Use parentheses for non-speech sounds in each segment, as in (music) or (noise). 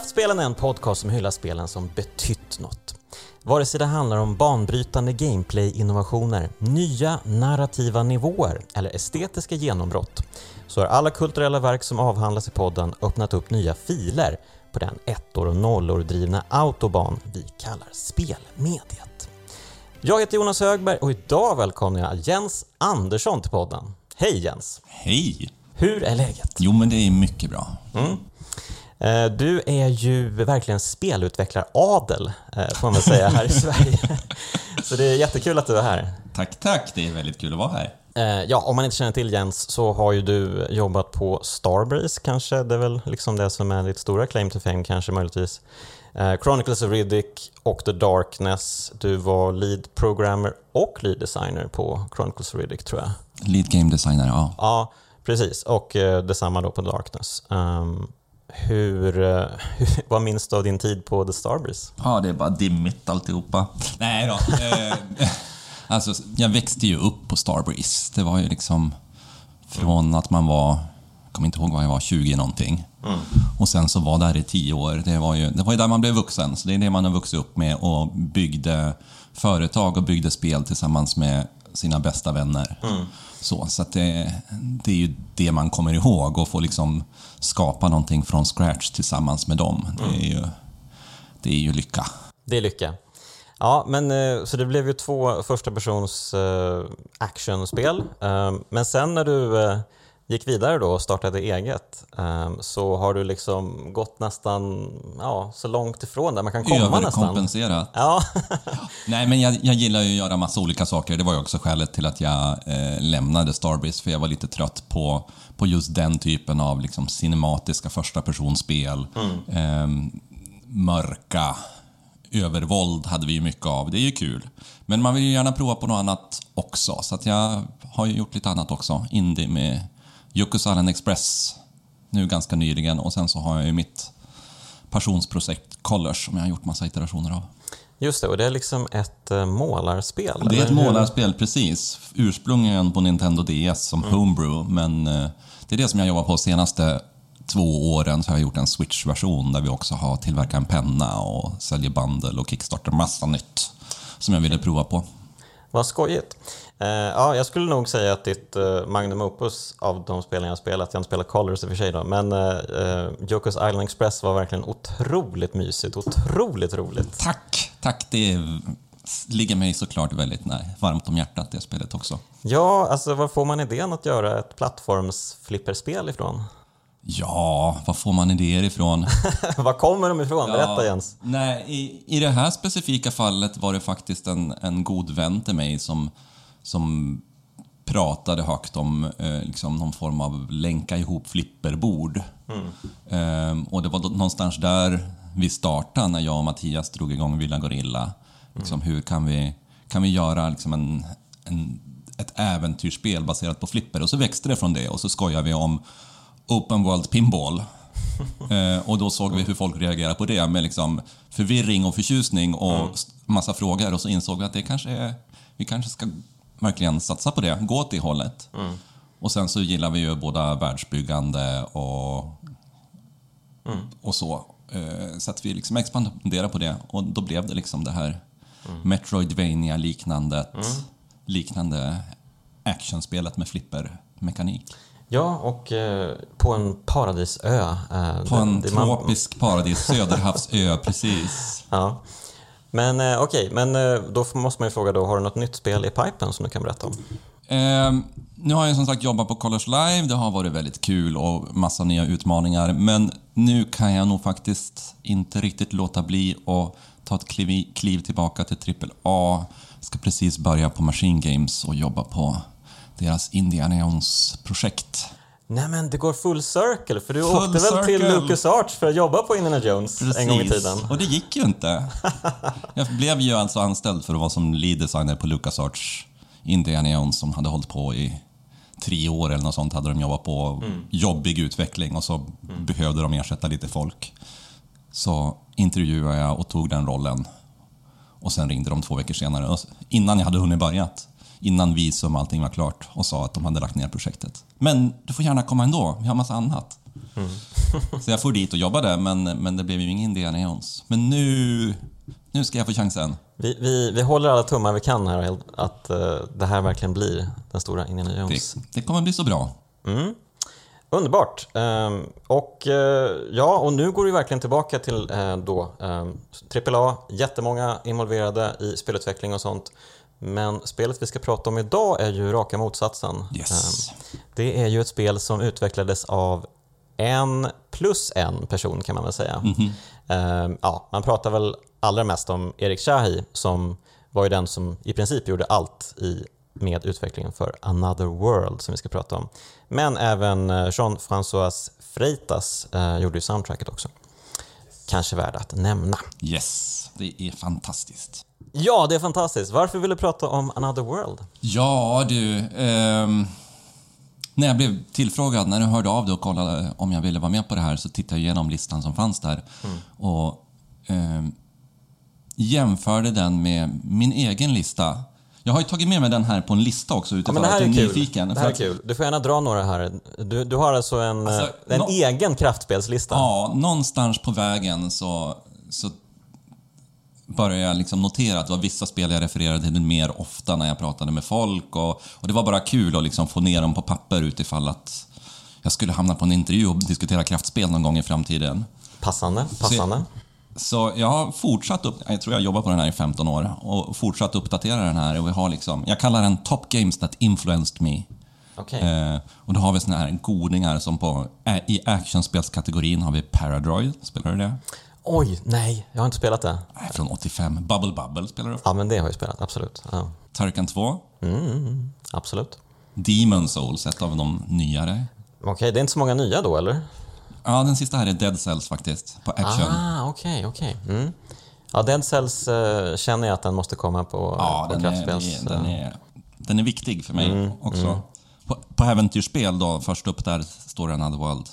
Kraftspelen är en podcast som hyllar spelen som betytt något. Vare sig det handlar om banbrytande gameplay-innovationer, nya narrativa nivåer eller estetiska genombrott så har alla kulturella verk som avhandlas i podden öppnat upp nya filer på den ettor och nollor drivna autobahn vi kallar spelmediet. Jag heter Jonas Högberg och idag välkomnar jag Jens Andersson till podden. Hej Jens! Hej! Hur är läget? Jo, men det är mycket bra. Mm. Eh, du är ju verkligen spelutvecklar-adel, eh, får man väl säga, här i (laughs) Sverige. Så det är jättekul att du är här. Tack, tack. Det är väldigt kul att vara här. Eh, ja, om man inte känner till Jens så har ju du jobbat på Starbreeze kanske. Det är väl liksom det som är ditt stora claim to fame kanske möjligtvis. Chronicles of Riddick och The Darkness. Du var lead programmer och lead designer på Chronicles of Riddick tror jag. Lead game designer, ja. Ja, precis. Och detsamma då på The Darkness. Hur, hur, (laughs) vad minns du av din tid på The Starbreeze? Ja, det är bara dimmigt alltihopa. Nej då. Eh, (laughs) alltså, jag växte ju upp på Starbreeze. Det var ju liksom från att man var, jag kommer inte ihåg vad jag var, 20 någonting. Mm. Och sen så var där i 10 år. Det var, ju, det var ju där man blev vuxen. Så det är det man har vuxit upp med och byggde företag och byggde spel tillsammans med sina bästa vänner. Mm. Så, så det, det, är ju det man kommer ihåg och får liksom skapa någonting från scratch tillsammans med dem. Det är ju, det är ju lycka. Det är lycka. Ja, men eh, så det blev ju två första persons eh, actionspel. Eh, men sen när du gick vidare då och startade eget ehm, så har du liksom gått nästan ja, så långt ifrån där man kan komma nästan. Överkompenserat. Ja. (laughs) Nej, men jag, jag gillar ju att göra massa olika saker. Det var ju också skälet till att jag eh, lämnade Starbreeze för jag var lite trött på, på just den typen av liksom, cinematiska första personspel. Mm. Eh, mörka, övervåld hade vi ju mycket av. Det är ju kul. Men man vill ju gärna prova på något annat också. Så att jag har ju gjort lite annat också. Indie med Yokos Island Express nu ganska nyligen och sen så har jag ju mitt passionsprojekt Colors som jag har gjort massa iterationer av. Just det, och det är liksom ett eh, målarspel? Det är ett målarspel, precis. Ursprungligen på Nintendo DS som mm. Homebrew, men eh, det är det som jag jobbar på senaste två åren så har jag gjort en Switch-version där vi också har tillverkat en penna och säljer bundle och Kickstarter, massa nytt som jag ville prova på. Vad skojigt. Eh, ja, jag skulle nog säga att ditt uh, magnum opus av de spelen jag spelat, jag har inte spelat Colors i och för sig då, men uh, Jokers Island Express var verkligen otroligt mysigt, otroligt roligt. Tack, tack. Det ligger mig såklart väldigt nära, varmt om hjärtat det spelet också. Ja, alltså var får man idén att göra ett plattformsflipperspel ifrån? Ja, var får man idéer ifrån? (laughs) var kommer de ifrån? Berätta Jens. Nej, i, i det här specifika fallet var det faktiskt en, en god vän till mig som som pratade högt om eh, liksom någon form av länka ihop flipperbord. Mm. Eh, och det var någonstans där vi startade när jag och Mattias drog igång Villa Gorilla. Liksom, mm. Hur kan vi, kan vi göra liksom en, en, ett äventyrsspel baserat på flipper? Och så växte det från det och så skojade vi om Open World Pinball. (laughs) eh, och då såg vi hur folk reagerade på det med liksom förvirring och förtjusning och mm. massa frågor och så insåg vi att det kanske är, vi kanske ska verkligen satsa på det, gå åt det hållet. Mm. Och sen så gillar vi ju båda världsbyggande och, mm. och så. Eh, så att vi liksom expanderar på det och då blev det liksom det här mm. metroidvania liknandet mm. liknande actionspelet med flippermekanik. Ja, och eh, på en paradisö. Eh, på en tropisk man... paradis, söderhavsö, (laughs) precis. Ja. Men eh, okej, okay, men eh, då måste man ju fråga då, har du något nytt spel i pipen som du kan berätta om? Eh, nu har jag som sagt jobbat på Colors Live, det har varit väldigt kul och massa nya utmaningar. Men nu kan jag nog faktiskt inte riktigt låta bli att ta ett kliv, kliv tillbaka till AAA. Jag ska precis börja på Machine Games och jobba på deras Indiana Jones-projekt. Nej men det går full circle, för du full åkte väl till Lucas Arts för att jobba på Indiana Jones Precis. en gång i tiden? och det gick ju inte. (laughs) Jag blev ju alltså anställd för att vara som lead designer på Lucas Arts Indiana Jones som hade hållit på i tre år eller något sånt hade de jobbat på mm. jobbig utveckling och så mm. behövde de ersätta lite folk. Så intervjuade jag och tog den rollen. Och sen ringde de två veckor senare, innan jag hade hunnit börjat innan visum och allting var klart och sa att de hade lagt ner projektet. Men du får gärna komma ändå, vi har massa annat. så jag for dit och jobbade, men, men det blev ju ingen Indiana Jones. Men nu, nu ska jag få chansen. Vi, vi, vi håller alla tummar vi kan här att uh, det här verkligen blir den stora Indiana Jones. Det, det kommer bli så bra. Mm. Underbart! Um, och uh, ja, och nu går vi verkligen tillbaka till uh, då um, AAA, jättemånga involverade i spelutveckling och sånt. Men spelet vi ska prata om idag är ju raka motsatsen. Yes. Um, det är ju ett spel som utvecklades av en plus en person kan man väl säga. Mm -hmm. ja, man pratar väl allra mest om Erik Shahi som var ju den som i princip gjorde allt i, med utvecklingen för Another World som vi ska prata om. Men även eh, Jean-François Freitas eh, gjorde ju soundtracket också. Kanske värd att nämna. Yes, det är fantastiskt. Ja, det är fantastiskt. Varför vill du prata om Another World? Ja, du... Ehm, när jag blev tillfrågad, när du hörde av dig och kollade om jag ville vara med på det här, så tittade jag igenom listan som fanns där. Mm. Och ehm, jämförde den med min egen lista. Jag har ju tagit med mig den här på en lista också utifrån ja, att jag är nyfiken. Det här är kul. Du får gärna dra några här. Du, du har alltså en, alltså, en no egen kraftspelslista? Ja, någonstans på vägen så, så började jag liksom notera att det var vissa spel jag refererade till mer ofta när jag pratade med folk. Och, och det var bara kul att liksom få ner dem på papper utifall att jag skulle hamna på en intervju och diskutera kraftspel någon gång i framtiden. Passande, passande. Så, så jag har fortsatt upp, jag tror jag jobbar på den här i 15 år och fortsatt uppdatera den här och vi har liksom, jag kallar den Top Games That Influenced Me. Okay. Eh, och då har vi såna här godingar som på, i actionspelskategorin har vi Paradroid, spelar du det? Oj, nej, jag har inte spelat det. Nej, från 85. Bubble Bubble spelar du? Ja, men det har jag spelat, absolut. Ja. Turrican 2? Mm, absolut. Demon Souls, ett av de nyare. Okej, okay, det är inte så många nya då, eller? Ja, den sista här är Dead Cells faktiskt, på action. Ah, okej, okay, okej. Okay. Mm. Ja, Dead Cells uh, känner jag att den måste komma på, ja, på den kraftspels... Är, den, är, den är viktig för mig mm, också. Mm. På, på äventyrsspel då, först upp där står det Another World.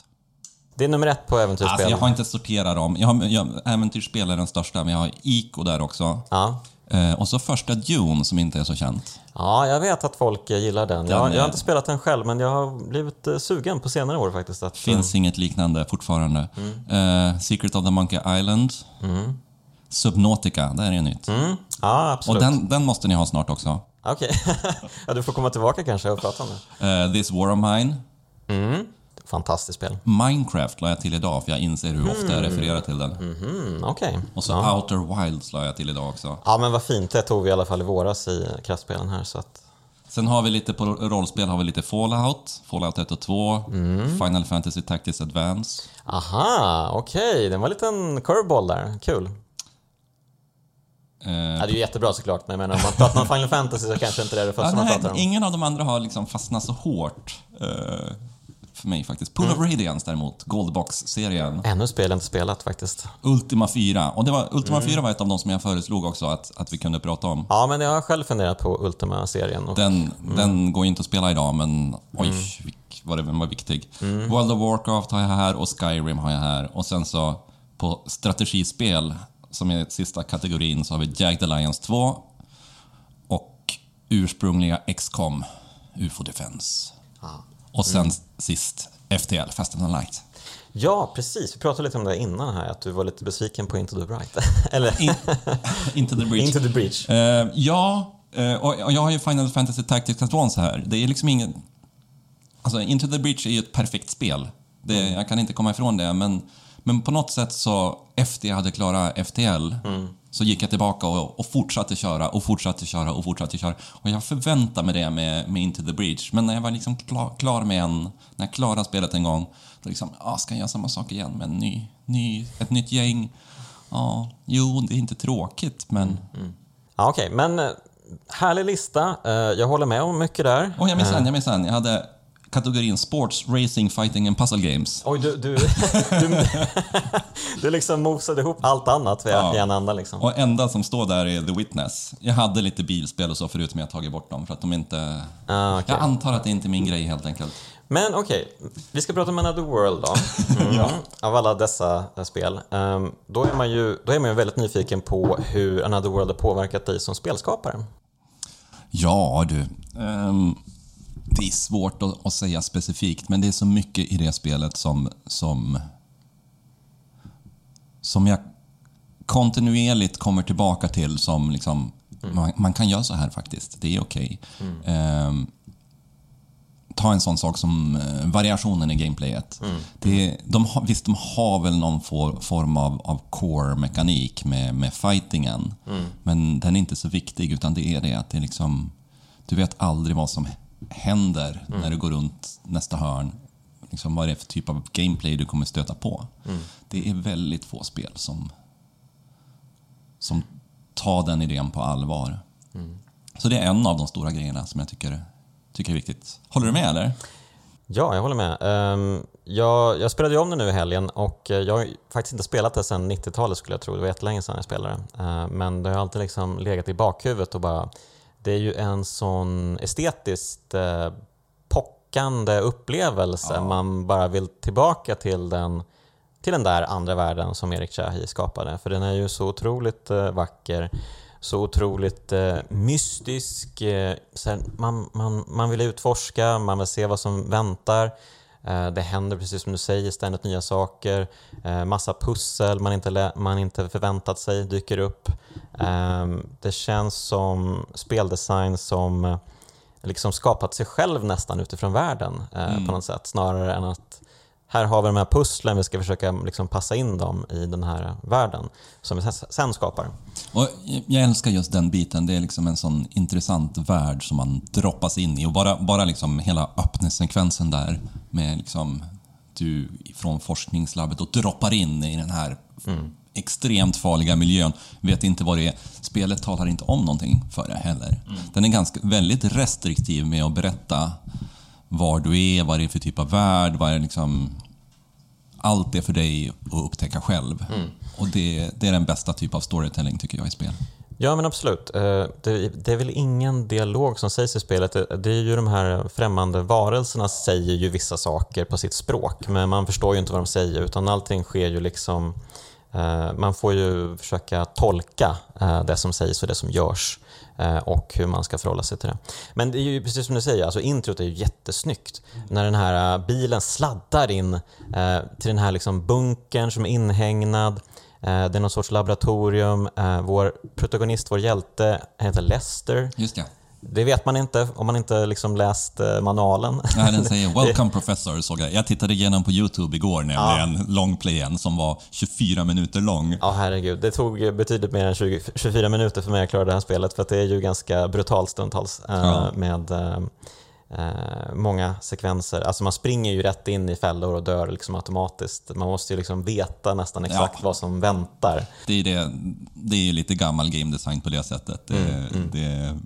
Det är nummer ett på äventyrsspel. Alltså, jag har inte sorterat dem. Jag har, jag, äventyrsspel är den största, men jag har Ico där också. Ja. Eh, och så första Dune som inte är så känt. Ja, jag vet att folk gillar den. den jag, jag, har inte spelat den själv, men jag har blivit uh, sugen på senare år faktiskt. Att, Finns uh... inget liknande fortfarande. Mm. Uh, Secret of the Monkey Island. Mm. Subnautica, det är nytt. Mm. Ja, absolut. Och den, den måste ni ha snart också. Okej. Okay. (laughs) ja, du får komma tillbaka kanske och prata om det. This War of Mine. Mm. Fantastiskt spel. Minecraft la jag till idag för jag inser hur ofta jag refererar till den. Mm, okay. Och så ja. Outer Wilds la jag till idag också. Ja men vad fint, det tog vi i alla fall i våras i kraftspelen här. Så att... Sen har vi lite på rollspel har vi lite Fallout, Fallout 1 och 2, mm. Final Fantasy Tactics Advance. Aha, okej, okay. det var en liten curveball där, kul. Eh, ja, det är ju jättebra såklart, men jag menar, om man pratar om Final Fantasy så kanske inte det är det första ja, man pratar om. Ingen av de andra har liksom fastnat så hårt. Uh, för mig faktiskt. Pool mm. of Radiance däremot, Goldbox-serien. Ännu spel inte spelat faktiskt. Ultima 4. Och det var, Ultima mm. 4 var ett av de som jag föreslog också att, att vi kunde prata om. Ja, men jag har själv funderat på Ultima-serien. Och... Den, mm. den går inte att spela idag, men oj, mm. vad den var viktig. Mm. World of Warcraft har jag här och Skyrim har jag här. Och sen så på strategispel, som är sista kategorin, så har vi Jagged Alliance 2 och ursprungliga XCOM, UFO Defense. Ah. Och sen mm. sist FTL, Fast and Light. Ja, precis. Vi pratade lite om det innan här, att du var lite besviken på Into the Bright. (laughs) Eller? In, (laughs) into the Breach. Into the Breach. Uh, ja, uh, och, jag har ju Final Fantasy Tactics Advance här. Det är liksom ingen... Alltså, Into the Breach är ju ett perfekt spel. Det, mm. Jag kan inte komma ifrån det, men, men på något sätt så, efter jag hade klarat FTL, mm så gick jag tillbaka och, och, fortsatte köra och fortsatte köra och fortsatte köra. Och jag förväntade mig det med, med Into the Breach. Men när jag var liksom klar, klar med en, när jag klarade spelet en gång, då liksom, ah, ska jag göra samma sak igen med en ny, ny, ett nytt gäng? Ja, jo, det är inte tråkigt, men... Mm, mm. Ja, Okej, okay. men eh, härlig lista. Eh, jag håller med om mycket där. Och jag minns en, jag minns en. Jag hade kategorin Sports, Racing, Fighting and Puzzle Games. Oj, du, du, du, (laughs) du liksom mosade ihop allt annat ja. i en enda liksom. Och enda som står där är The Witness. Jag hade lite bilspel och så förut, men jag har tagit bort dem för att de inte... Ah, okay. Jag antar att det inte är min grej helt enkelt. Men okej, okay. vi ska prata om Another World då. (laughs) Mm. ja. Av alla dessa eh, spel. Um, då, är man ju, då är man ju väldigt nyfiken på hur Another World har påverkat dig som spelskapare. Ja du. Um det är svårt att, att, säga specifikt, men det är så mycket i det spelet som, som, som jag kontinuerligt kommer tillbaka till som liksom, mm. man, man, kan göra så här faktiskt. Det är okej. Okay. Mm. Eh, ta en sån sak som eh, variationen i gameplayet. Mm. Det, de har, visst, de har väl någon for, form av, av core-mekanik med, med fightingen. Mm. Men den är inte så viktig, utan det är det att det är liksom... Du vet aldrig vad som händer mm. när du går runt nästa hörn. Liksom vad det är för typ av gameplay du kommer stöta på. Mm. Det är väldigt få spel som, som tar den idén på allvar. Mm. Så det är en av de stora grejerna som jag tycker, tycker är viktigt. Håller du med eller? Ja, jag håller med. Ehm, jag, jag spelade ju om det nu i helgen och jag har faktiskt inte spelat det sedan 90-talet skulle jag tro. Det var jättelänge sedan jag spelade det. Ehm, men det har alltid liksom legat i bakhuvudet och bara det är ju en sån estetiskt eh, pockande upplevelse. Ja. Man bara vill tillbaka till den, till den där andra världen som Erik Chahi skapade. För den är ju så otroligt eh, vacker, så otroligt eh, mystisk. Eh, man, man, man vill utforska, man vill se vad som väntar. Eh, det händer, precis som du säger, ständigt nya saker. Eh, massa pussel man inte, man inte förväntat sig dyker upp. Ehm, det känns som speldesign som eh, liksom skapat sig själv nästan utifrån världen mm. på något sätt. Snarare än att här har vi de här pusslen, vi ska försöka liksom passa in dem i den här världen som vi sen skapar. Och jag älskar just den biten. Det är liksom en sån intressant värld som man droppas in i. Och bara, bara liksom hela öppningssekvensen där med liksom du från forskningslabbet och droppar in i den här mm. extremt farliga miljön. Vet inte vad det är. Spelet talar inte om någonting för det heller. Mm. Den är ganska, väldigt restriktiv med att berätta var du är, vad det är för typ av värld, vad är liksom... Allt är för dig att upptäcka själv. Mm. Och det, det, är den bästa typ av storytelling tycker jag i spel. Ja men absolut. Eh, det, är väl ingen dialog som sägs i spelet. Det är ju de här främmande varelserna säger ju vissa saker på sitt språk men man förstår ju inte vad de säger utan allting sker ju liksom eh, man får ju försöka tolka eh, det som sägs och det som görs och hur man ska förhålla sig till det. Men det är ju precis som du säger, alltså introt är ju jättesnyggt. Mm. När den här bilen sladdar in till den här liksom bunkern som är inhägnad Eh, det är någon sorts laboratorium. Eh, vår protagonist, vår hjälte, heter Lester. Just det. Det vet man inte om man inte liksom läst eh, manualen. Nej, den säger “Welcome professor” såg jag. Jag tittade igenom på Youtube igår nämligen, ja. longplayen som var 24 minuter lång. Ja, herregud. Det tog betydligt mer än 20, 24 minuter för mig att klara det här spelet för det är ju ganska brutalt stundtals ja. med eh, många sekvenser. Alltså man springer ju rätt in i fällor och dör liksom automatiskt. Man måste ju liksom veta nästan exakt ja. vad som väntar. Det är, det, det är lite gammal game design på det sättet. Det, mm, mm. det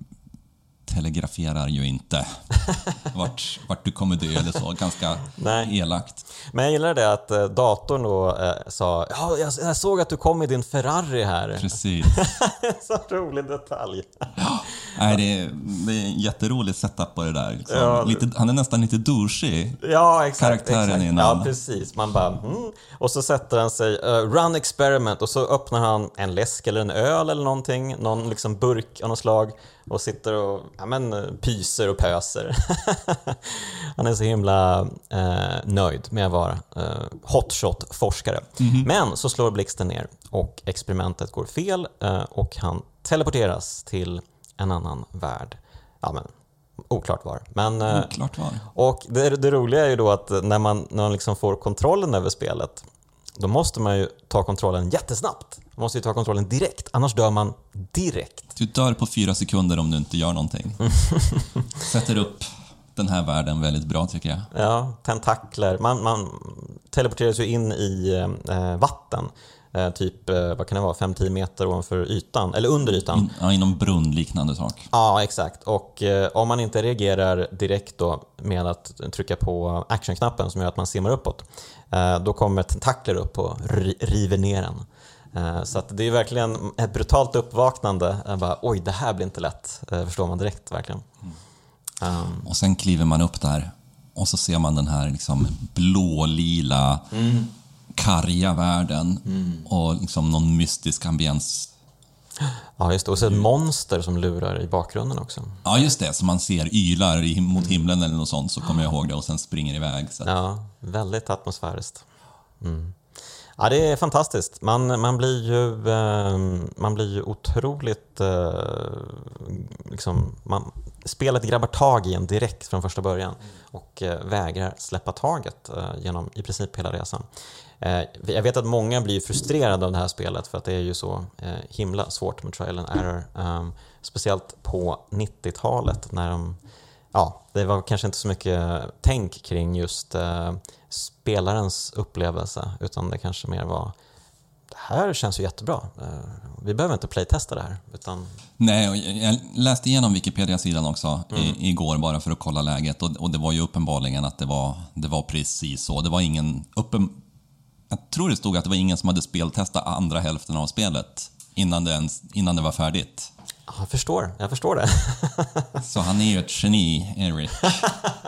telegraferar ju inte (laughs) vart, vart du kommer dö eller så. Ganska Nej. elakt. Men jag gillar det att eh, datorn då eh, sa ja, jag, jag, såg att du kom i din Ferrari här. Precis. (laughs) så rolig detalj. ja. Nej, det, är, det är en jätterolig setup på det där. Liksom. Ja. Lite, han är nästan lite douchig, ja, exakt, karaktären exakt. innan. Ja, precis. Man bara, mm. Och så sätter han sig, uh, run experiment, och så öppnar han en läsk eller en öl eller någonting, någon liksom burk av något slag och sitter och ja, men, pyser och pöser. (laughs) han är så himla eh, nöjd med att vara eh, hotshot-forskare. Mm -hmm. Men så slår blixten ner och experimentet går fel eh, och han teleporteras till en annan värld. Ja, men, oklart var. Men, eh, oklart var. Och det, det, roliga är ju då att när man, när man liksom får kontrollen över spelet då måste man ju ta kontrollen jättesnabbt. Man måste ju ta kontrollen direkt, annars dör man direkt. Du dör på fyra sekunder om du inte gör någonting. (laughs) Sätter upp den här världen väldigt bra tycker jag. Ja, tentakler. Man, man teleporteras ju in i eh, vatten. Eh, typ, eh, vad kan det vara, 5-10 meter ovanför ytan, eller under ytan. In, ja, inom brunnliknande sak. Ja, exakt. Och eh, om man inte reagerar direkt då med att trycka på actionknappen som gör att man simmar uppåt, då kommer tentakler upp och river ner en. Så det är verkligen ett brutalt uppvaknande. Bara, Oj, det här blir inte lätt, förstår man direkt verkligen. Um. Och sen kliver man upp där och så ser man den här liksom blå-lila mm karga världen mm. och liksom någon mystisk ambiens Ja, just det. Och så ett monster som lurar i bakgrunden också. Ja, just det. Som man ser ylar i- mot himlen eller något sånt, så kommer jag ihåg det och sen springer iväg. Så. Ja, väldigt atmosfäriskt. Mm. Ja, det är fantastiskt. Man, man, blir, ju, eh, man blir ju otroligt... Eh, liksom, man, spelet grabbar tag i en direkt från första början och eh, vägrar släppa taget eh, genom i princip hela resan. Eh, jag vet att många blir frustrerade av det här spelet för att det är ju så eh, himla svårt med trial and error. Eh, speciellt på 90-talet när de ja, det var kanske inte så mycket tänk kring just eh, spelarens upplevelse utan det kanske mer var det här känns ju jättebra. Vi behöver inte playtesta det här. Utan, Nej, och jag läste igenom Wikipedia-sidan också i, igår bara för att kolla läget och, och det var ju uppenbarligen att det var, det var precis så. Det var ingen... Uppen, jag tror det stod att det var ingen som hade speltestat andra hälften av spelet innan det, ens, innan det var färdigt. ja, jag förstår, jag förstår det. (laughs) Så han är ju ett geni, Eric. (laughs)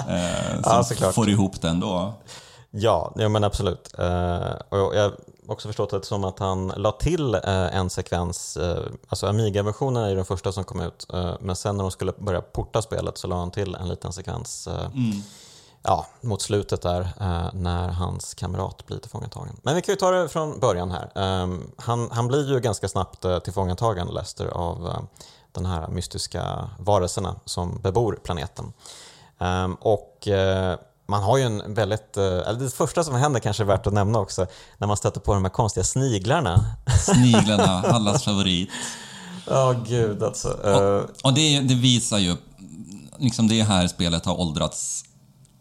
Eh, som Ja, såklart. får ihop det ändå. ja, ja, men absolut. Eh, och jag har också förstått det som att han la till eh, en sekvens, eh, alltså Amiga-versionen är ju den första som kom ut, eh, men sen när de skulle börja porta spelet så la han till en liten sekvens eh, ja, mot slutet där eh, när hans kamrat blir tillfångatagen. Men vi kan ju ta det från början här. Ehm, han, han blir ju ganska snabbt eh, tillfångatagen, Lester, av eh, de här mystiska varelserna som bebor planeten. Ehm, och man har ju en väldigt, eller det första som händer kanske är värt att nämna också, när man stöter på de här konstiga sniglarna. Sniglarna, (laughs) allas favorit. Ja, gud alltså. Eh, Och det, det visar ju, liksom det här spelet har åldrats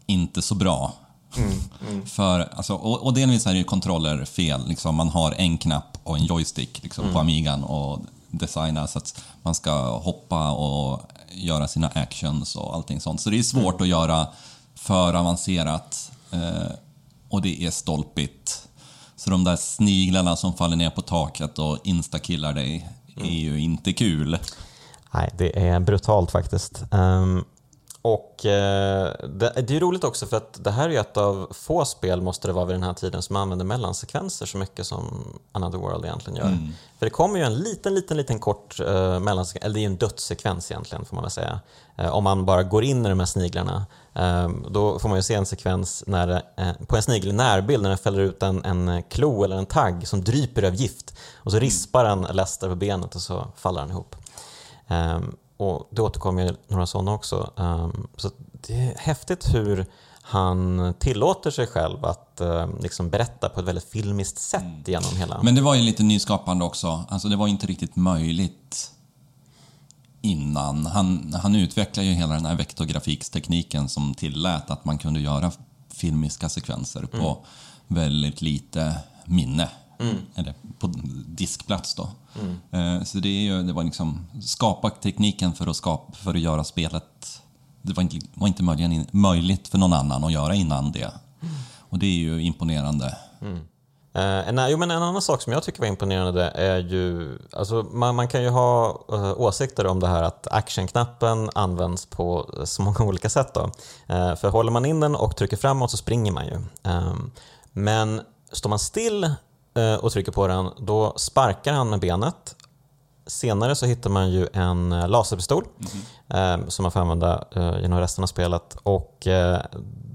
inte så bra. (laughs) För, alltså, och, och delvis är det ju kontroller fel. Liksom, man har en knapp och en joystick liksom, på Amigan och designa så att man ska hoppa och göra sina actions och allting sånt. Så det är svårt att göra för avancerat eh, och det är stolpigt. Så de där sniglarna som faller ner på taket och instakillar dig är ju inte kul. Nej, det är brutalt faktiskt. Ehm, och eh, det, det är roligt också för att det här är ett av få spel, måste det vara vid den här tiden, som använder mellansekvenser så mycket som Another World egentligen gör. För det kommer ju en liten, liten, liten kort uh, mellansekvens, eller det är ju en dödssekvens egentligen får man väl säga. Eh, om man bara går in i de här sniglarna, ehm, då får man ju se en sekvens när, eh, på en snigel i närbild när den fäller ut en, en klo eller en tagg som dryper av gift och så rispar den Lester på benet och så faller han ihop. Och det återkommer ju några sådana också. Ehm, så det är häftigt hur han tillåter sig själv att ehm, liksom berätta på ett väldigt filmiskt sätt genom hela... Men det var ju lite nyskapande också. Alltså det var inte riktigt möjligt innan. Han, han utvecklade ju hela den här vektorgrafikstekniken som tillät att man kunde göra filmiska sekvenser på väldigt lite minne. Eller på diskplats då. Mm. Så det, är ju, det var liksom skapa tekniken för att, skapa, för att göra spelet. Det var inte, var inte möjligen, möjligt för någon annan att göra innan det. Och det är ju imponerande. Mm. Eh, en, jo, men en annan sak som jag tycker var imponerande är ju, alltså man, man kan ju ha eh, åsikter om det här att actionknappen används på så många olika sätt. Då. Eh, för håller man in den och trycker framåt så springer man ju. Ehm, men står man still och trycker på den, då sparkar han med benet. Senare så hittar man ju en eh, laserpistol eh, som man får använda eh, genom resten av spelet och eh,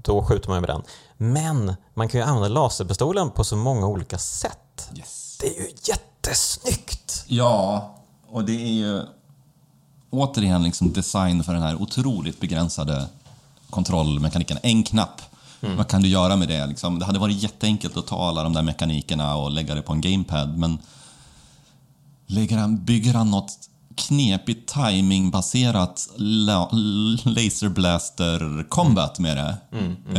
då skjuter man med den. Men man kan ju använda laserpistolen på så många olika sätt. Yes. Det är ju jättesnyggt! Ja, och det är ju återigen liksom design för den här otroligt begränsade kontrollmekaniken. En knapp. Vad kan du göra med det? Liksom? Det hade varit jätteenkelt att ta alla de där mekanikerna och lägga det på en gamepad, men lägger han, bygger han något knepigt timingbaserat la, laser blaster combat med det,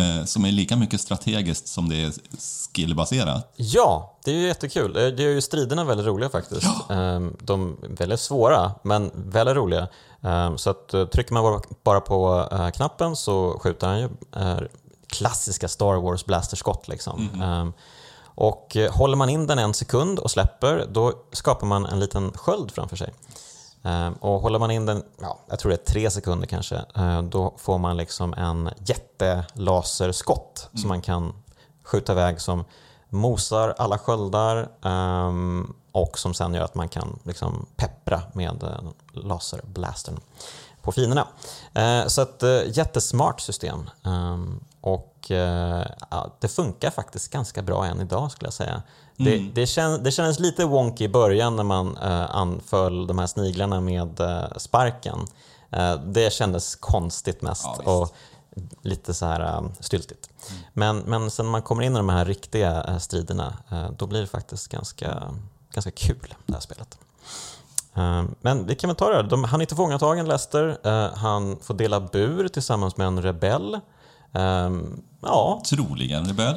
eh, som är lika mycket strategiskt som det är skillbaserat. Ja, det är ju jättekul. Det det gör ju striderna väldigt roliga faktiskt. Ehm, De är väldigt svåra, men väldigt roliga. Ehm, Så att eh, trycker man bara- på eh, knappen så skjuter han ju eh, klassiska Star Wars blasterskott. Liksom. Ehm, Och eh, håller man in den en sekund och släpper, då skapar man en liten sköld framför sig. Ehm, Och håller man in den, ja, jag tror det är tre sekunder kanske, eh, då får man liksom en jättelaserskott som man kan skjuta iväg som mosar alla sköldar ehm, och som sen gör att man kan liksom peppra med eh, laserblastern på finerna. Så ett jättesmart system. Um, och eh, ja, det funkar faktiskt ganska bra än idag skulle jag säga. Det, Mm. det, kän, det kändes lite wonky i början när man eh, anföll de här sniglarna med eh, sparken. Eh, det kändes konstigt mest Ja, och lite så här eh, styltigt. Men, men sen när man kommer in i de här riktiga striderna då blir det faktiskt ganska, ganska kul det här spelet. Men vi kan väl ta det här. De, han är tillfångatagen, Lester. Eh, Han får dela bur tillsammans med en rebell. Ehm, Ja, Troligen rebell.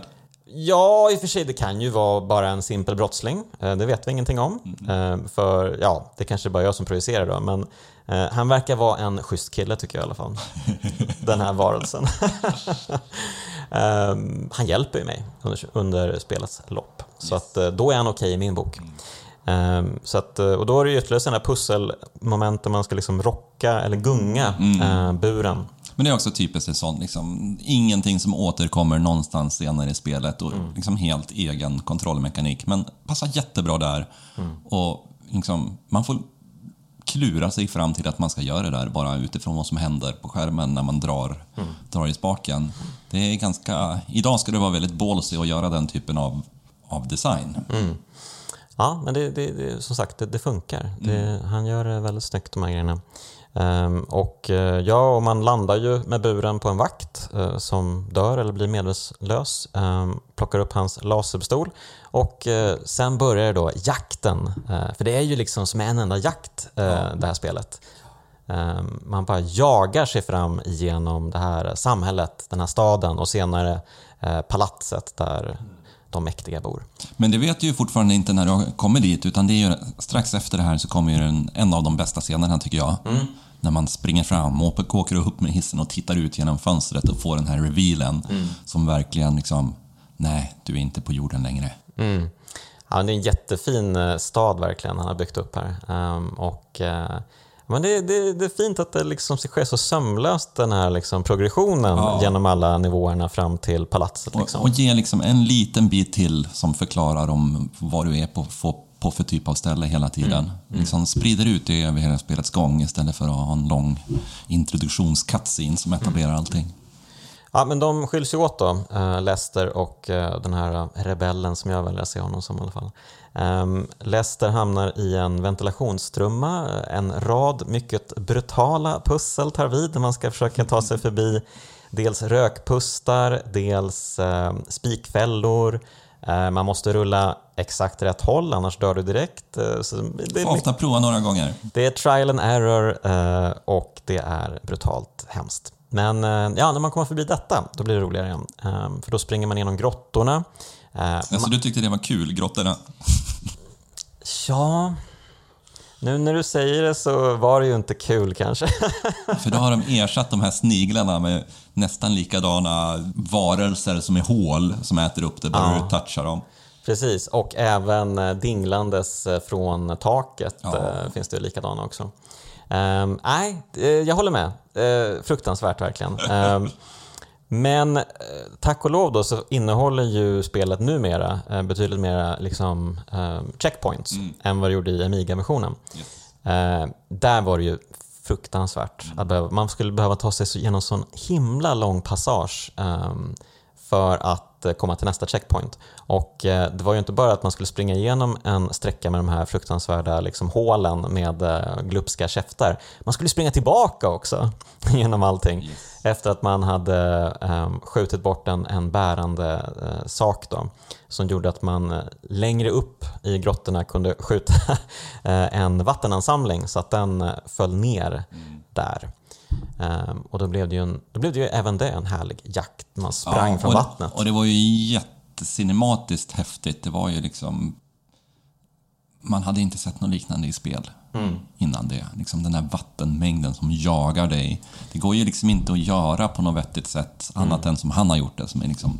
Ja, i och för sig, det kan ju vara bara en simpel brottsling. Eh, Det vet vi ingenting om. Eh, För ja, det kanske är bara jag som projicerar då, men eh, han verkar vara en schysst kille tycker jag i alla fall. (laughs) Den här varelsen. (laughs) Eh, han hjälper ju mig under, under spelets lopp, så att, eh, då är han okej i min bok. Eh, Så att, och då är det ju ytterligare sådana pusselmoment där man ska liksom rocka eller gunga eh, buren. Men det är också typiskt sånt, liksom, ingenting som återkommer någonstans senare i spelet och liksom helt egen kontrollmekanik. Men passar jättebra där. Och liksom, man får klura sig fram till att man ska göra det där bara utifrån vad som händer på skärmen när man drar, drar i spaken. Det är ganska... Idag ska det vara väldigt ballsy att göra den typen av, av design. Ja, men det, det, det, som sagt, det, det funkar. Det, han gör det väldigt snyggt de här grejerna. Ehm, och eh, ja, och man landar ju med buren på en vakt eh, som dör eller blir medvetslös. Um, plockar upp hans laserpistol och eh, sen börjar då jakten. För det är ju liksom som en enda jakt, det här spelet. Ehm, man bara jagar sig fram genom det här samhället, den här staden och senare palatset där de mäktiga bor. Men det vet du ju fortfarande inte när du kommer dit, utan det är ju, strax efter det här så kommer ju en, en av de bästa scenerna tycker jag. När man springer fram, och åker upp med hissen och tittar ut genom fönstret och får den här revealen som verkligen liksom, nej, du är inte på jorden längre. Mm. Ja, det är en jättefin eh, stad verkligen han har byggt upp här. Ehm, och, eh, men det, det, det är fint att det liksom sker så sömlöst den här liksom progressionen Ja. genom alla nivåerna fram till palatset. Och, Liksom. och ge liksom en liten bit till som förklarar om vad du är på, på, på för typ av ställe hela tiden. Liksom sprider ut det över hela spelets gång istället för att ha en lång introduktions-cutscene som etablerar allting. Ja, men de skiljs ju åt då, eh, Lester och eh, den här rebellen som jag väljer att se honom som i alla fall. Um, Lester hamnar i en ventilationstrumma, en rad mycket brutala pussel tar vid där man ska försöka ta sig förbi dels rökpustar, dels eh, spikfällor, eh, man måste rulla exakt rätt håll annars dör du direkt. Eh, ofta prova några gånger. det är trial and error eh, och det är brutalt hemskt. Men eh, ja, när man kommer förbi detta, då blir det roligare igen. För då springer man genom grottorna. Alltså du tyckte det var kul, grottorna? Ja, nu när du säger det så var det ju inte kul kanske. (laughs) För då har de ersatt de här sniglarna med nästan likadana varelser som är hål som äter upp det bara Ja. du touchar dem. Precis, och även eh, dinglandes eh, från taket Ja. eh, finns det likadana också. Ehm, nej, jag håller med. Eh, fruktansvärt verkligen. (laughs) Ehm, men eh, tack och lov då så innehåller ju spelet numera eh, betydligt mer liksom, ehm, checkpoints än vad det gjorde i Amiga-versionen. Eh, där var det ju fruktansvärt. Att behöva, man skulle behöva ta sig så- genom sån himla lång passage ehm, för att eh, komma till nästa checkpoint. Och eh, det var ju inte bara att man skulle springa igenom en sträcka med de här fruktansvärda liksom, hålen med eh, glupska käftar. Man skulle springa tillbaka också (laughs) genom allting efter att man hade ehm, skjutit bort en, en bärande sak då, som gjorde att man längre upp i grottorna kunde skjuta (laughs) en vattenansamling så att den föll ner där. Ehm, och då blev, det ju en, då blev det ju även det en härlig jakt. Man sprang Ja, från vattnet. Och det var ju jättecinematiskt häftigt. Det var ju liksom... Man hade inte sett något liknande i spel Mm. innan det. Liksom den här vattenmängden som jagar dig. Det går ju liksom inte att göra på något vettigt sätt Mm. annat än som han har gjort det, som är liksom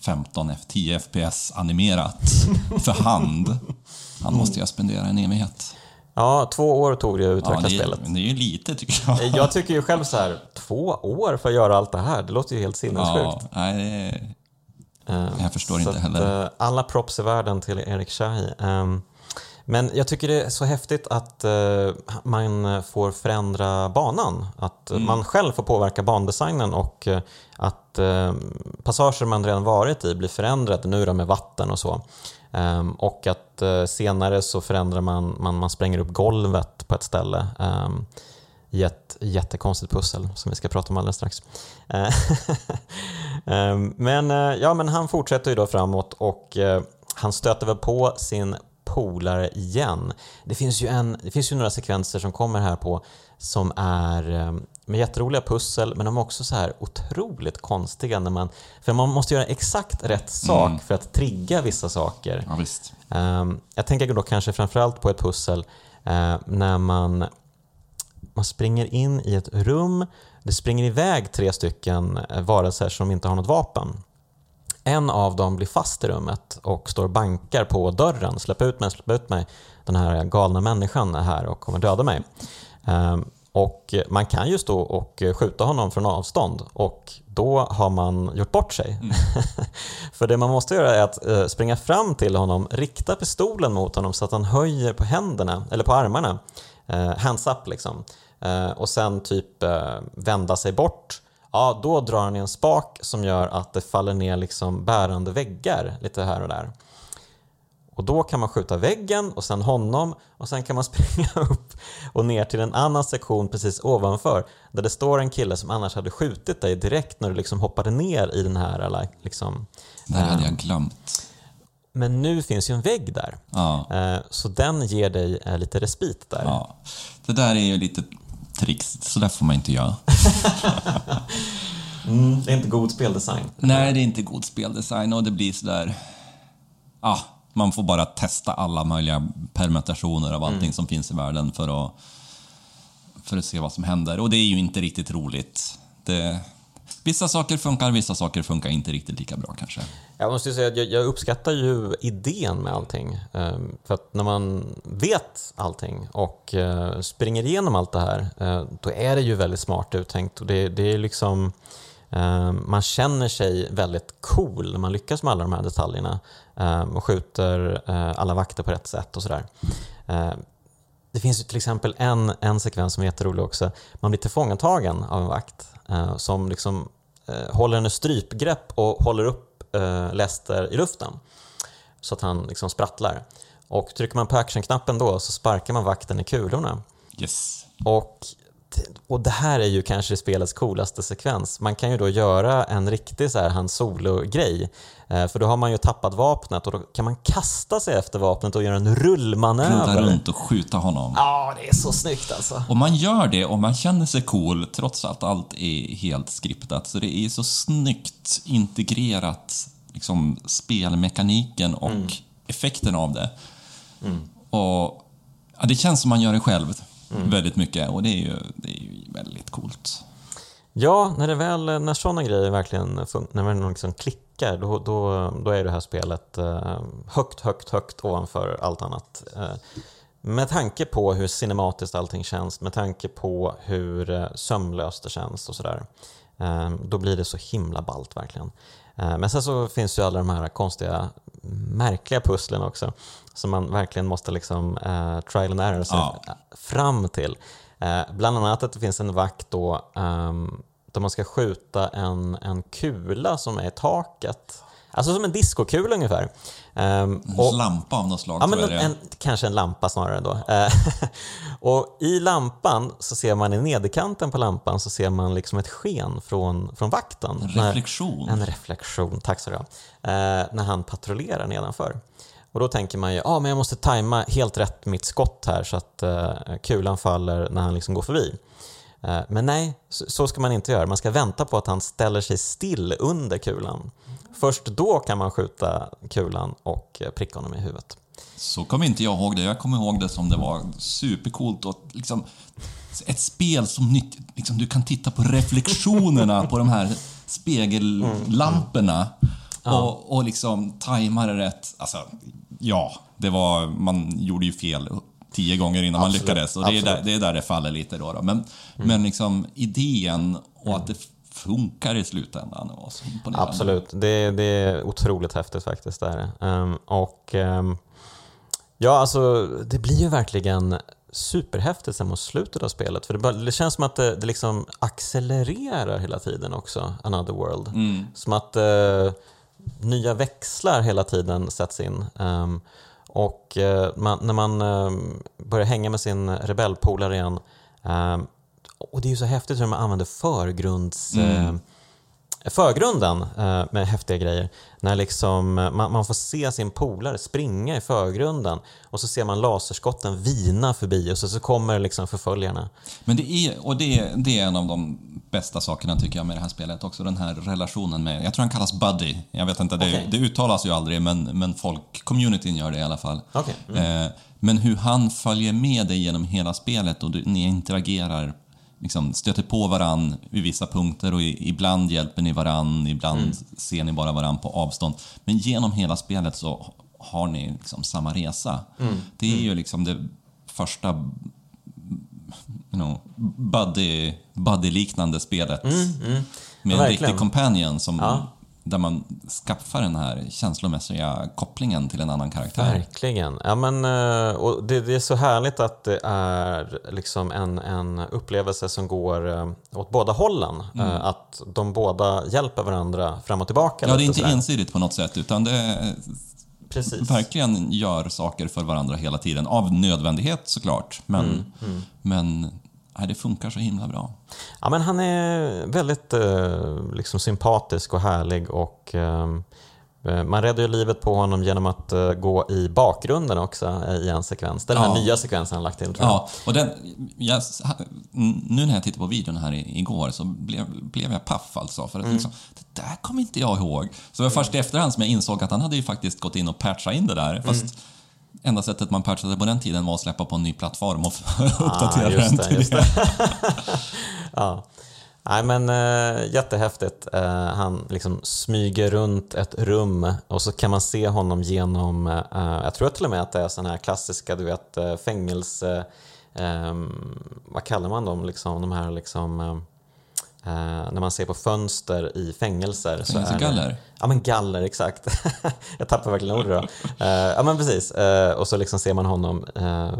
15, F- 10 FPS animerat (laughs) för hand. Han måste ju ha spenderat en evighet. Ja, två år tog det att Ja, utveckla det, spelet. är, det är ju lite tycker jag. Jag tycker ju själv så här, två år för att göra allt det här, det låter ju helt Ja, sinnessjukt. nej, det Ehm, jag förstår så inte heller. eh, alla props i världen till Erik Shahi. Ehm, Men jag tycker det är så häftigt att eh, man får förändra banan. Att Mm. man själv får påverka bandesignen och eh, att eh, passager man redan varit i blir förändrade nu då med vatten och så. Um, och att uh, senare så förändrar man, man, man spränger upp golvet på ett ställe um, i ett jättekonstigt pussel som vi ska prata om alldeles strax. um, (laughs) men, uh, ja, men han fortsätter ju då framåt och uh, han stöter väl på sin polare igen. Det finns ju, en, det finns ju några sekvenser som kommer här på som är med jätteroliga pussel men de är också så här otroligt konstiga när man, för man måste göra exakt rätt sak för att trigga vissa saker. Ja, visst. Ehm, jag tänker då kanske framförallt på ett pussel eh, när man, man springer in i ett rum, det springer iväg tre stycken eh, varelser som inte har något vapen. En av dem blir fast i rummet och står och bankar på dörren. Släpp ut mig, släpp ut mig. Den här galna människan är här och kommer döda mig. Ehm, och man kan ju stå och skjuta honom från avstånd och då har man gjort bort sig. (laughs) För det man måste göra är att eh, springa fram till honom, rikta pistolen mot honom så att han höjer på händerna, eller på armarna, eh, hands up liksom. Eh, och sen typ eh, vända sig bort. Ja, då drar han i en spak som gör att det faller ner liksom bärande väggar lite här och där. Och då kan man skjuta väggen och sen honom och sen kan man (laughs) springa upp och ner till en annan sektion precis ovanför där det står en kille som annars hade skjutit dig direkt när du liksom hoppade ner i den här liksom. Det här hade jag glömt. Men nu finns ju en vägg där. Ja, Eh, Så den ger dig eh, lite respit där. ja. Det där är ju lite tricks, så där får man inte göra. (laughs) Mm, det är inte god speldesign. Nej, det är inte god speldesign och det blir sådär... Ah, man får bara testa alla möjliga permutationer av allting som finns i världen för att, för att se vad som händer. Och det är ju inte riktigt roligt. Det, vissa saker funkar, vissa saker funkar inte riktigt lika bra kanske. Jag måste säga att jag, jag uppskattar ju idén med allting. Ehm, För att när man vet allting och eh, springer igenom allt det här, eh, då är det ju väldigt smart uttänkt. Och det, det är liksom, eh, man känner sig väldigt cool när man lyckas med alla de här detaljerna och skjuter eh, alla vakter på rätt sätt och sådär. Eh, Det finns ju till exempel en, en sekvens som är jätterolig också. Man blir tillfångatagen av en vakt eh, som liksom eh, håller en strypgrepp och håller upp Lester i luften så att han liksom sprattlar. Och trycker man på actionknappen då så sparkar man vakten i kulorna. Yes. Och, och det här är ju kanske spelets coolaste sekvens. Man kan ju då göra en riktig så här Han Solo-grej. Eh, för då har man ju tappat vapnet och då kan man kasta sig efter vapnet och göra en Runda rullmanöver. runt och skjuta honom. Ja, det är så snyggt alltså. Och man gör det och man känner sig cool trots att allt är helt skriptat. Så det är så snyggt integrerat, liksom spelmekaniken och effekten av det. Och ja, Det känns som man gör det själv väldigt mycket och det är ju, det är ju väldigt coolt. Ja, när, det väl, när sådana grejer verkligen fun- när man liksom klickar, då, då, då är det här spelet eh, högt, högt, högt ovanför allt annat. Eh, med tanke på hur cinematiskt allting känns, med tanke på hur eh, sömlöst det känns och sådär. Då blir det så himla ballt verkligen. Men sen så finns ju alla de här konstiga, märkliga pusslen också som man verkligen måste liksom eh, trial and error sig Ja. fram till. Eh, bland annat att det finns en vakt då ehm, där man ska skjuta en, en kula som är i taket. Alltså som en diskokula ungefär. Ehm, En och- lampa av något slag Ja, men tror jag en, en, kanske en lampa snarare då. Eh, (laughs) och i lampan så ser man i nederkanten på lampan så ser man liksom ett sken från, från vakten. En När- reflektion. En reflektion, tack så du ha. eh, När han patrullerar nedanför. Och då tänker man ju, ja men jag måste tajma helt rätt mitt skott här så att eh, kulan faller när han liksom går förbi. Eh, men nej, så, ska man inte göra. Man ska vänta på att han ställer sig still under kulan. Först då kan man skjuta kulan och eh, pricka honom i huvudet. Så kommer inte jag ihåg det. Jag kommer ihåg det som det var supercoolt och liksom ett spel som nytt, liksom du kan titta på reflektionerna på de här spegellamporna och, och liksom tajma det rätt. Alltså, ja, det var, man gjorde ju fel tio gånger innan man Absolut, lyckades och det är, där, det är där det faller lite då. då. Men, men liksom idén och att det funkar i slutändan var så. Absolut, det, det är otroligt häftigt faktiskt. Där. Um, och, ehm, Ja, alltså det blir ju verkligen superhäftigt sen mot slutet av spelet. För det, bara, det känns som att det, det liksom accelererar hela tiden också, Another World. Som att eh, nya växlar hela tiden sätts in. Ehm, och eh, man, när man eh, börjar hänga med sin rebellpolare igen ehm, och det är ju så häftigt hur man använder förgrunds... eh, förgrunden eh, med häftiga grejer. När liksom, eh, man, man får se sin polare springa i förgrunden och så ser man laserskotten vina förbi och så, så kommer liksom förföljarna. Men det är, och det, det är en av de bästa sakerna tycker jag med det här spelet också, den här relationen med, jag tror han kallas Buddy, jag vet inte, det, Okej. det uttalas ju aldrig men, men folk, communityn gör det i alla fall. Okej, Eh, men hur han följer med dig genom hela spelet och du, ni interagerar, liksom stöter på varann vid vissa punkter och ibland hjälper ni varann, ibland ser ni bara varann på avstånd. Men genom hela spelet så har ni liksom samma resa. Det är ju liksom det första you know, buddy, buddy-liknande spelet med en riktig companion som, Ja. Där man skaffar den här känslomässiga kopplingen till en annan karaktär. Verkligen. Ja, men, eh, och det, det är så härligt att det är liksom en, en upplevelse som går eh, åt båda hållen. Eh, Att de båda hjälper varandra fram och tillbaka. Ja, det är inte sådär. ensidigt på något sätt, utan det Precis. verkligen gör saker för varandra hela tiden. Av nödvändighet såklart, men, Mm, men nej, det funkar så himla bra. Ja, men han är väldigt eh, liksom sympatisk och härlig och eh, man räddar ju livet på honom genom att eh, gå i bakgrunden också i en sekvens. Den här Ja. nya sekvensen han lagt till. Ja, och den, jag, nu när jag tittade på videon här igår så blev, blev jag paff alltså. För att liksom, det där kommer inte jag ihåg. Så det var först i efterhand som jag insåg att han hade ju faktiskt gått in och patchat in det där. Fast enda sättet man patchade på den tiden var att släppa på en ny plattform och (laughs) uppdatera Ah, just den till just det. (laughs) ja. Nej men äh, jättehäftigt. Eh, han liksom smyger runt ett rum och så kan man se honom genom, eh, jag tror till och med att det är sådana här klassiska, du vet, fängelse... ehm, vad kallar man dem, liksom, de här liksom... eh, eh, när man ser på fönster i fängelser. så är det- Fängelsegaller? Ja men galler, exakt. (laughs) jag tappar verkligen ordet då. Eh, ja men precis. Eh, och så liksom ser man honom eh,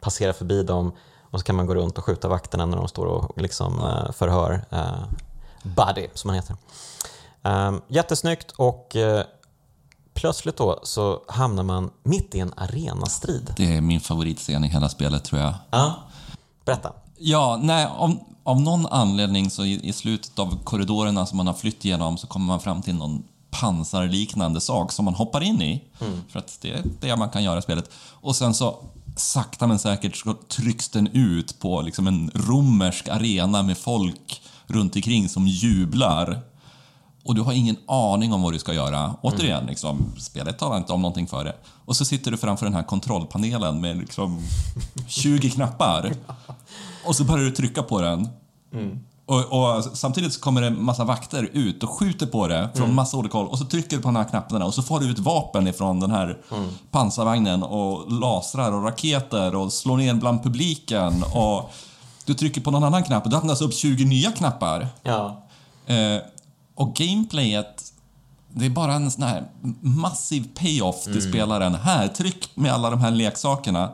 passera förbi dem och så kan man gå runt och skjuta vakterna när de står och liksom, eh, förhör uh, Buddy, som han heter. Jättesnyggt och eh, plötsligt då så hamnar man mitt i en arenastrid. Det är min favoritscen i hela spelet tror jag. Ja, berätta. Ja, nej, av, av någon anledning så i, i slutet av korridorerna som man har flytt igenom så kommer man fram till någon pansarliknande sak som man hoppar in i. För att det är det man kan göra i spelet. Och sen så sakta men säkert så trycks den ut på liksom en romersk arena med folk runt omkring som jublar. Och du har ingen aning om vad du ska göra. Återigen, liksom, spelet talar inte om någonting för det. Och så sitter du framför den här kontrollpanelen med liksom (laughs) 20 knappar. Och så börjar du trycka på den. Och, och samtidigt så kommer det en massa vakter ut och skjuter på det från massa olika håll. Och så trycker du på de här knapparna och så får du ut vapen ifrån den här pansarvagnen och lasrar och raketer och slår ner bland publiken. Och du trycker på någon annan knapp och det öppnas upp 20 nya knappar. Ja. Eh, och gameplayet, det är bara en sån här massiv payoff till spelaren. Här, tryck med alla de här leksakerna.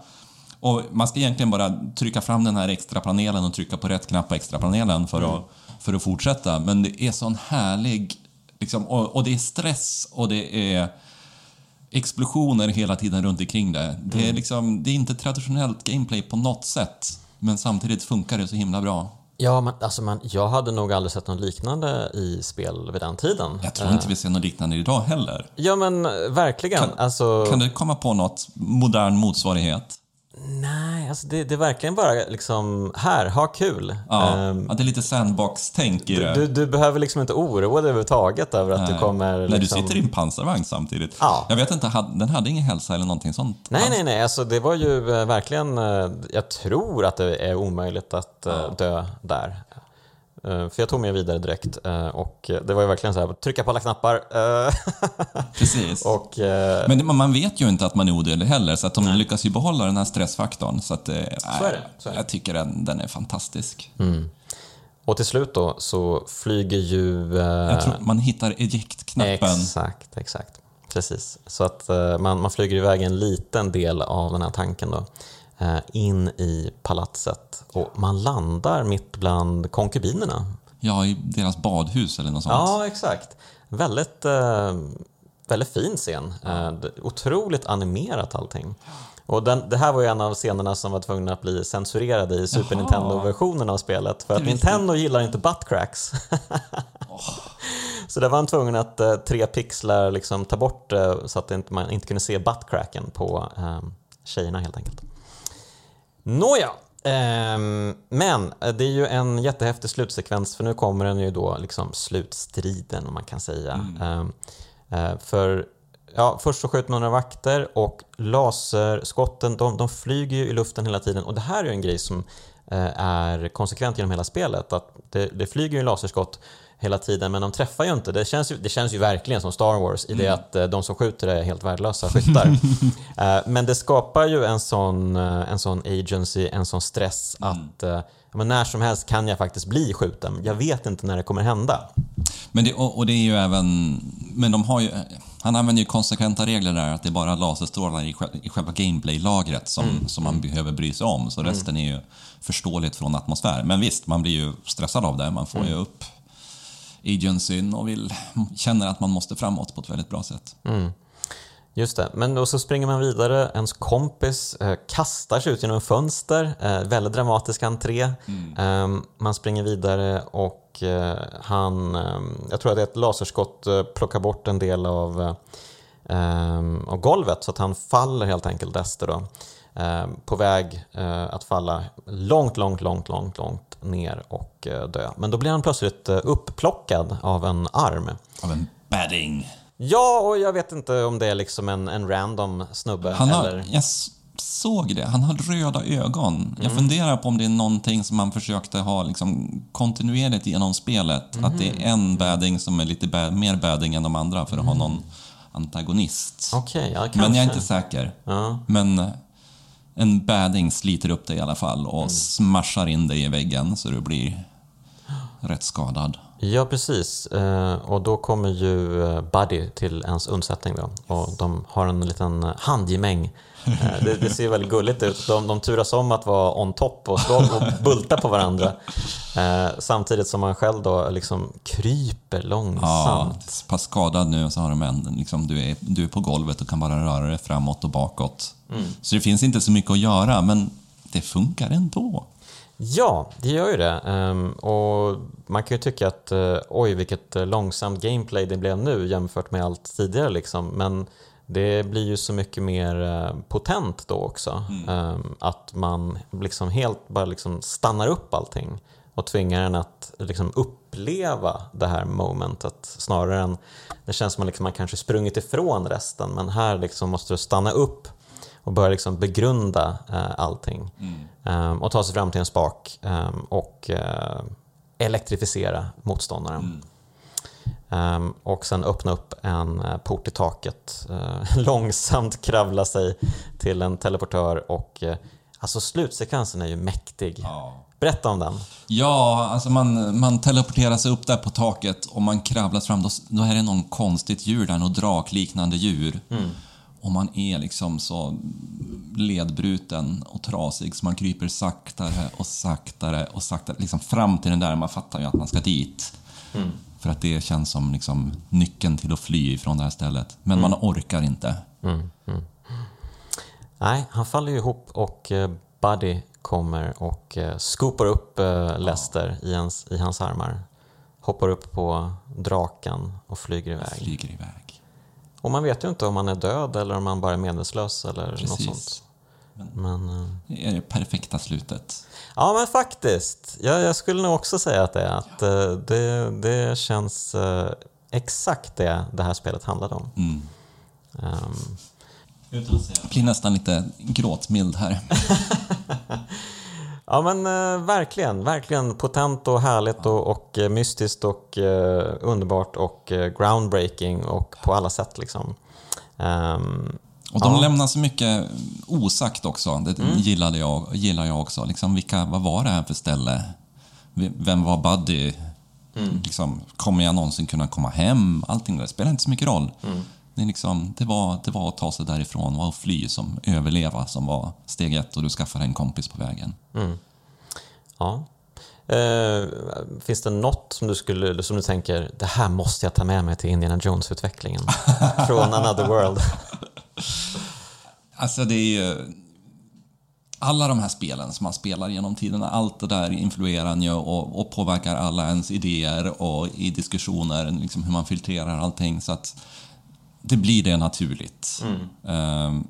Och man ska egentligen bara trycka fram den här extra panelen och trycka på rätt knapp på extra panelen för, att, för att fortsätta. Men det är sån härlig... Liksom, och, och det är stress och det är explosioner hela tiden runt omkring det. Det är, liksom, det är inte traditionellt gameplay på något sätt. Men samtidigt funkar det så himla bra. Ja, men, alltså man, jag hade nog aldrig sett något liknande i spel vid den tiden. Jag tror inte vi ser något liknande idag heller. Ja men eh, verkligen. alltså, Kan du komma på något modern motsvarighet? Nej, alltså det, det är verkligen bara liksom, här, ha kul. Ja, Ehm, att det är lite sandbox-tänk i det. du, du behöver liksom inte oroa dig överhuvudtaget över att du kommer... När du liksom... sitter i en pansarvagn samtidigt. Ja. Jag vet inte, den hade ingen hälsa eller någonting sånt? Nej, alls? nej, nej. Alltså, det var ju eh, verkligen... eh, Jag tror att det är omöjligt att eh, dö där. Eh, För jag tog mig vidare direkt eh, och det var ju verkligen så här, trycka på alla knappar. eh, (laughs) Precis. och Men man vet ju inte att man är odödlig heller, så att de lyckas ju behålla den här stressfaktorn. Så att, eh, Så är det, så. Mm. Jag tycker den, den är fantastisk. Och till slut då så flyger ju... eh, Jag tror man hittar eject-knappen. Exakt, exakt. precis. Så att eh, man, man flyger iväg en liten del av den här tanken då, in i palatset och man landar mitt bland konkubinerna. Ja, i deras badhus eller något sånt. Ja, exakt. Väldigt, eh, väldigt fin scen. Eh, otroligt animerat allting. Och den, det här var ju en av scenerna som var tvungna att bli censurerade i Super. Nintendo-versionen av spelet. För att Nintendo gillar inte buttcracks. (laughs) Så där var han tvungen att eh, tre pixlar liksom ta bort eh, så att inte, man inte kunde se buttcracken på eh, tjejerna helt enkelt. Nåja, ehm, men eh, det är ju en jättehäftig slutsekvens för nu kommer den ju då liksom slutstriden om man kan säga. Ehm, eh, för ja, först så skjuter man några vakter och laserskotten de, de flyger ju i luften hela tiden och det här är ju en grej som eh, är konsekvent genom hela spelet. Att det, det flyger ju laserskott hela tiden men de träffar ju inte. Det känns ju, det känns ju verkligen som Star Wars i det att eh, de som skjuter är helt värdelösa skyttar. (laughs) Eh, men det skapar ju en sån, eh, en sån agency, en sån stress att eh, ja, men när som helst kan jag faktiskt bli skjuten. Jag vet inte när det kommer hända. Men det, och, och det är ju även... Men de har ju... Han använder ju konsekventa regler där, att det är bara laserstrålar i, i själva gameplay-lagret som, Mm. som man behöver bry sig om. Så resten är ju förståeligt från atmosfär. Men visst, man blir ju stressad av det. Man får Mm. ju upp agencyn och vill, känner att man måste framåt på ett väldigt bra sätt. Mm. Just det, men då så springer man vidare. Ens kompis eh, kastar sig ut genom fönster. Eh, väldigt dramatisk entré. Eh, man springer vidare och eh, han, eh, jag tror att det är ett laserskott, eh, plockar bort en del av, eh, eh, av golvet så att han faller helt enkelt Ester då. Eh, på väg att falla långt, långt, långt, långt, långt ner och eh, dö. Men då blir han plötsligt eh, upplockad av en arm. Av en badding. Ja, och jag vet inte om det är liksom en, en random snubbe Han har, eller... jag såg det, han har röda ögon. Jag funderar på om det är någonting som man försökte ha liksom kontinuerligt genom spelet. Att det är en badding som är lite ba- mer badding än de andra för att ha någon antagonist. Okej, ja. Men jag är inte säker. Ja. Men en badding sliter upp dig i alla fall och smashar in dig i väggen så du blir rätt skadad. Ja, precis. Eh, och då kommer ju eh, Buddy till ens undsättning då. Och de har en liten handgemäng. Eh, det, det ser väldigt gulligt ut. De, de turas om att vara on top och slå och bulta på varandra. Eh, samtidigt som man själv då liksom kryper Ja, långsamt. så pass skadad nu så har de en, liksom, du, är, du är på golvet och kan bara röra dig framåt och bakåt. Så det finns inte så mycket att göra, men det funkar ändå. Ja, det gör ju det. Ehm, och man kan ju tycka att eh, oj, vilket eh, långsamt gameplay det blev nu jämfört med allt tidigare. Liksom. Men det blir ju så mycket mer eh, potent då också. Ehm, att man liksom helt bara liksom stannar upp allting och tvingar en att liksom uppleva det här momentet snarare än det känns som att liksom man kanske sprungit ifrån resten men här liksom måste du stanna upp och börja liksom begrunda eh, allting. Ehm, och ta sig fram till en spak ehm, och eh, elektrifiera motståndaren. Ehm, och sen öppna upp en eh, port i taket, eh, (laughs) långsamt kravla sig till en teleportör och eh, alltså slutsekvensen är ju mäktig. Berätta om den. Ja, alltså man, man teleporterar sig upp där på taket och man kravlar fram. Då, då är det någon konstigt djur där, något drakliknande djur. Och man är liksom så ledbruten och trasig så man kryper saktare och saktare och saktare liksom fram till den där. Man fattar ju att man ska dit. För att det känns som liksom nyckeln till att fly från det här stället. Men man orkar inte. Nej, han faller ju ihop och eh, Buddy kommer och eh, scoopar upp eh, Lester i, hans, i hans armar. Hoppar upp på draken och flyger iväg. Flyger iväg. Och man vet ju inte om han är död eller om han bara är medvetslös eller något Precis. sånt. Men, eh, Det är det perfekta slutet. ja men faktiskt. Jag, jag skulle nog också säga att det är att eh, det, det känns eh, exakt det det här spelet handlade om. Mm. Ehm, Jag blir nästan lite gråtmild här. (laughs) Ja men eh, verkligen, verkligen potent och härligt och, och mystiskt och eh, underbart och eh, groundbreaking och på alla sätt liksom. Ehm, Och de Ja. lämnar så mycket osagt också. Det gillade jag, gillar jag också. Liksom, vilka, vad var det här för ställe? Vem var Buddy? Liksom, kommer jag någonsin kunna komma hem? Allting det spelar inte så mycket roll. Det, är liksom, det, var, det var att ta sig därifrån, var att fly, som överleva som var steg ett och du skaffade en kompis på vägen. Ja. Eh, finns det något som du, skulle, som du tänker, det här måste jag ta med mig till Indiana Jones-utvecklingen (laughs) från Another World? Alltså det är ju... Alla de här spelen som man spelar genom tiderna, allt det där influerar ju och, och påverkar alla ens idéer och i diskussioner, liksom hur man filtrerar allting. Så att det blir det naturligt. Ehm,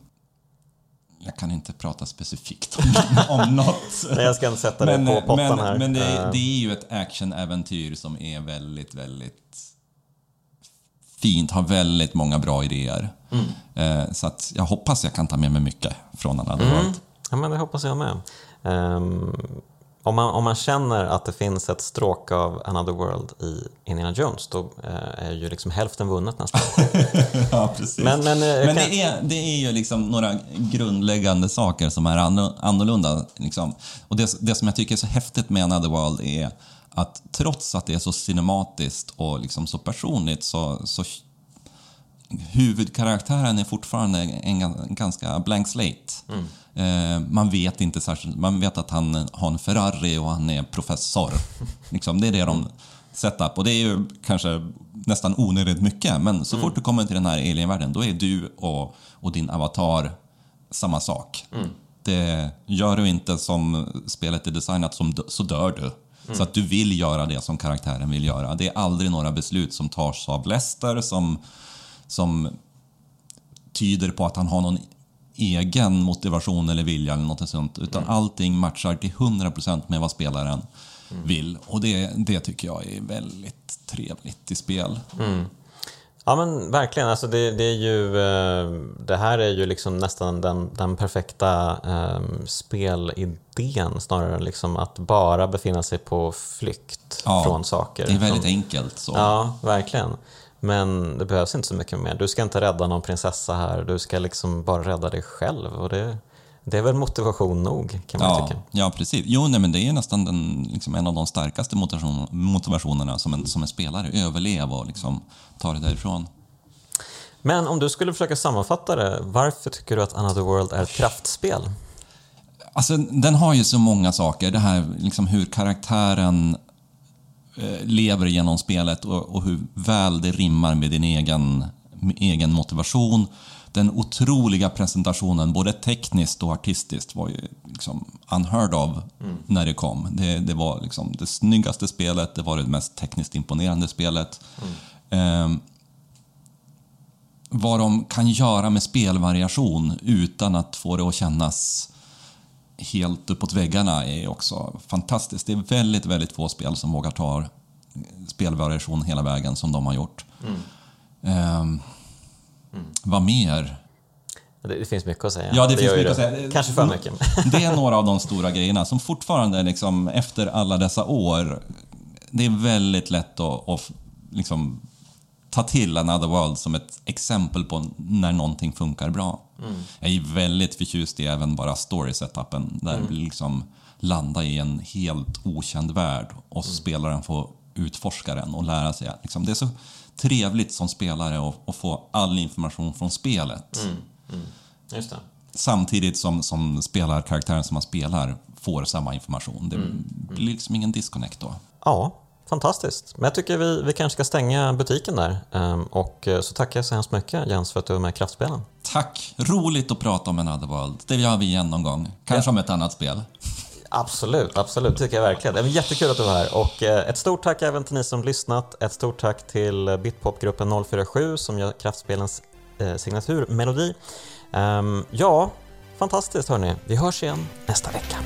jag kan inte prata specifikt om, (laughs) om något. Nej, jag ska inte sätta dig på pottan men, här. Men det, Eh, det är ju ett actionäventyr som är väldigt, väldigt fint, har väldigt många bra idéer. Mm. Eh, så att jag hoppas jag kan ta med mig mycket från Another Mm. World. Ja, men det hoppas jag med. Ehm, om, man, om man känner att det finns ett stråk av Another World i Indiana Jones, då eh, är ju liksom hälften vunnet nästan. (laughs) Ja, precis. Men- men, eh, Men kan- det, är, det är ju liksom några grundläggande saker som är anno- annorlunda. Liksom. Och det, det som jag tycker är så häftigt med Another World är att trots att det är så cinematiskt och liksom så personligt så, så huvudkaraktären är fortfarande en gan- ganska blank slate. Eh, man vet inte särskilt, man vet att han har en Ferrari och han är professor. (laughs) liksom, det är det de setup och det är ju kanske nästan onödigt mycket men så fort du kommer till den här alienvärlden då är du och, och din avatar samma sak. Det gör du inte som spelet är designat som, så dör du. Så att du vill göra det som karaktären vill göra. Det är aldrig några beslut som tas av Lester som, som tyder på att han har någon egen motivation eller vilja eller något sånt. Utan allting matchar till 100% med vad spelaren vill. Och det, det tycker jag är väldigt trevligt i spel. Ja men verkligen, alltså det, det är ju eh, det här är ju liksom nästan den, den perfekta eh, spelidén snarare än liksom att bara befinna sig på flykt Ja, från saker. Det är väldigt Som- enkelt. Så. Ja, verkligen. Men det behövs inte så mycket mer. Du ska inte rädda någon prinsessa här, du ska liksom bara rädda dig själv. Och det, det är väl motivation nog, kan man Ja, tycka. ja, precis. Jo, nej, men det är nästan den, liksom, en av de starkaste motivation, motivationerna som en, som en spelare. Överleva och liksom, ta det därifrån. Men om du skulle försöka sammanfatta det, varför tycker du att Another World är ett kraftspel? Alltså, den har ju så många saker. Det här liksom hur karaktären eh, lever genom spelet och, och hur väl det rimmar med din egen, med egen motivation. Den otroliga presentationen, både tekniskt och artistiskt, var ju liksom unheard of när det kom. Det, det var liksom det snyggaste spelet, det var det mest tekniskt imponerande spelet. Ehm, vad de kan göra med spelvariation utan att få det att kännas helt uppåt väggarna är också fantastiskt. Det är väldigt, väldigt få spel som vågar ta spelvariation hela vägen som de har gjort. Ehm, Vad mer? Det, det finns mycket att säga. Ja, det, finns gör ju mycket att det. säga. Kanske för mycket. Det är några av de stora grejerna som fortfarande, liksom, efter alla dessa år, det är väldigt lätt att, att liksom, ta till Another World som ett exempel på när någonting funkar bra. Jag är väldigt förtjust i även bara story-setupen, där vi liksom landar i en helt okänd värld och spelaren får utforska den och lära sig. Liksom, det är så trevligt som spelare att, få all information från spelet. Just det. Samtidigt som, som spelarkaraktären som man spelar får samma information. Det blir liksom ingen disconnect då. Ja, fantastiskt. Men jag tycker vi, vi kanske ska stänga butiken där. Ehm, Och eh, så tackar jag så hemskt mycket Jens för att du var med i Kraftspelen. Tack! Roligt att prata om Another World. Det gör vi igen någon gång. Kanske om ett annat spel. Absolut, absolut. tycker jag verkligen. Det jättekul att du var här. Och eh, ett stort tack även till ni som lyssnat. Ett stort tack till eh, Bitpopgruppen 047 som gör Kraftspelens eh, signaturmelodi. Ehm, ja, fantastiskt hörni. Vi hörs igen nästa vecka.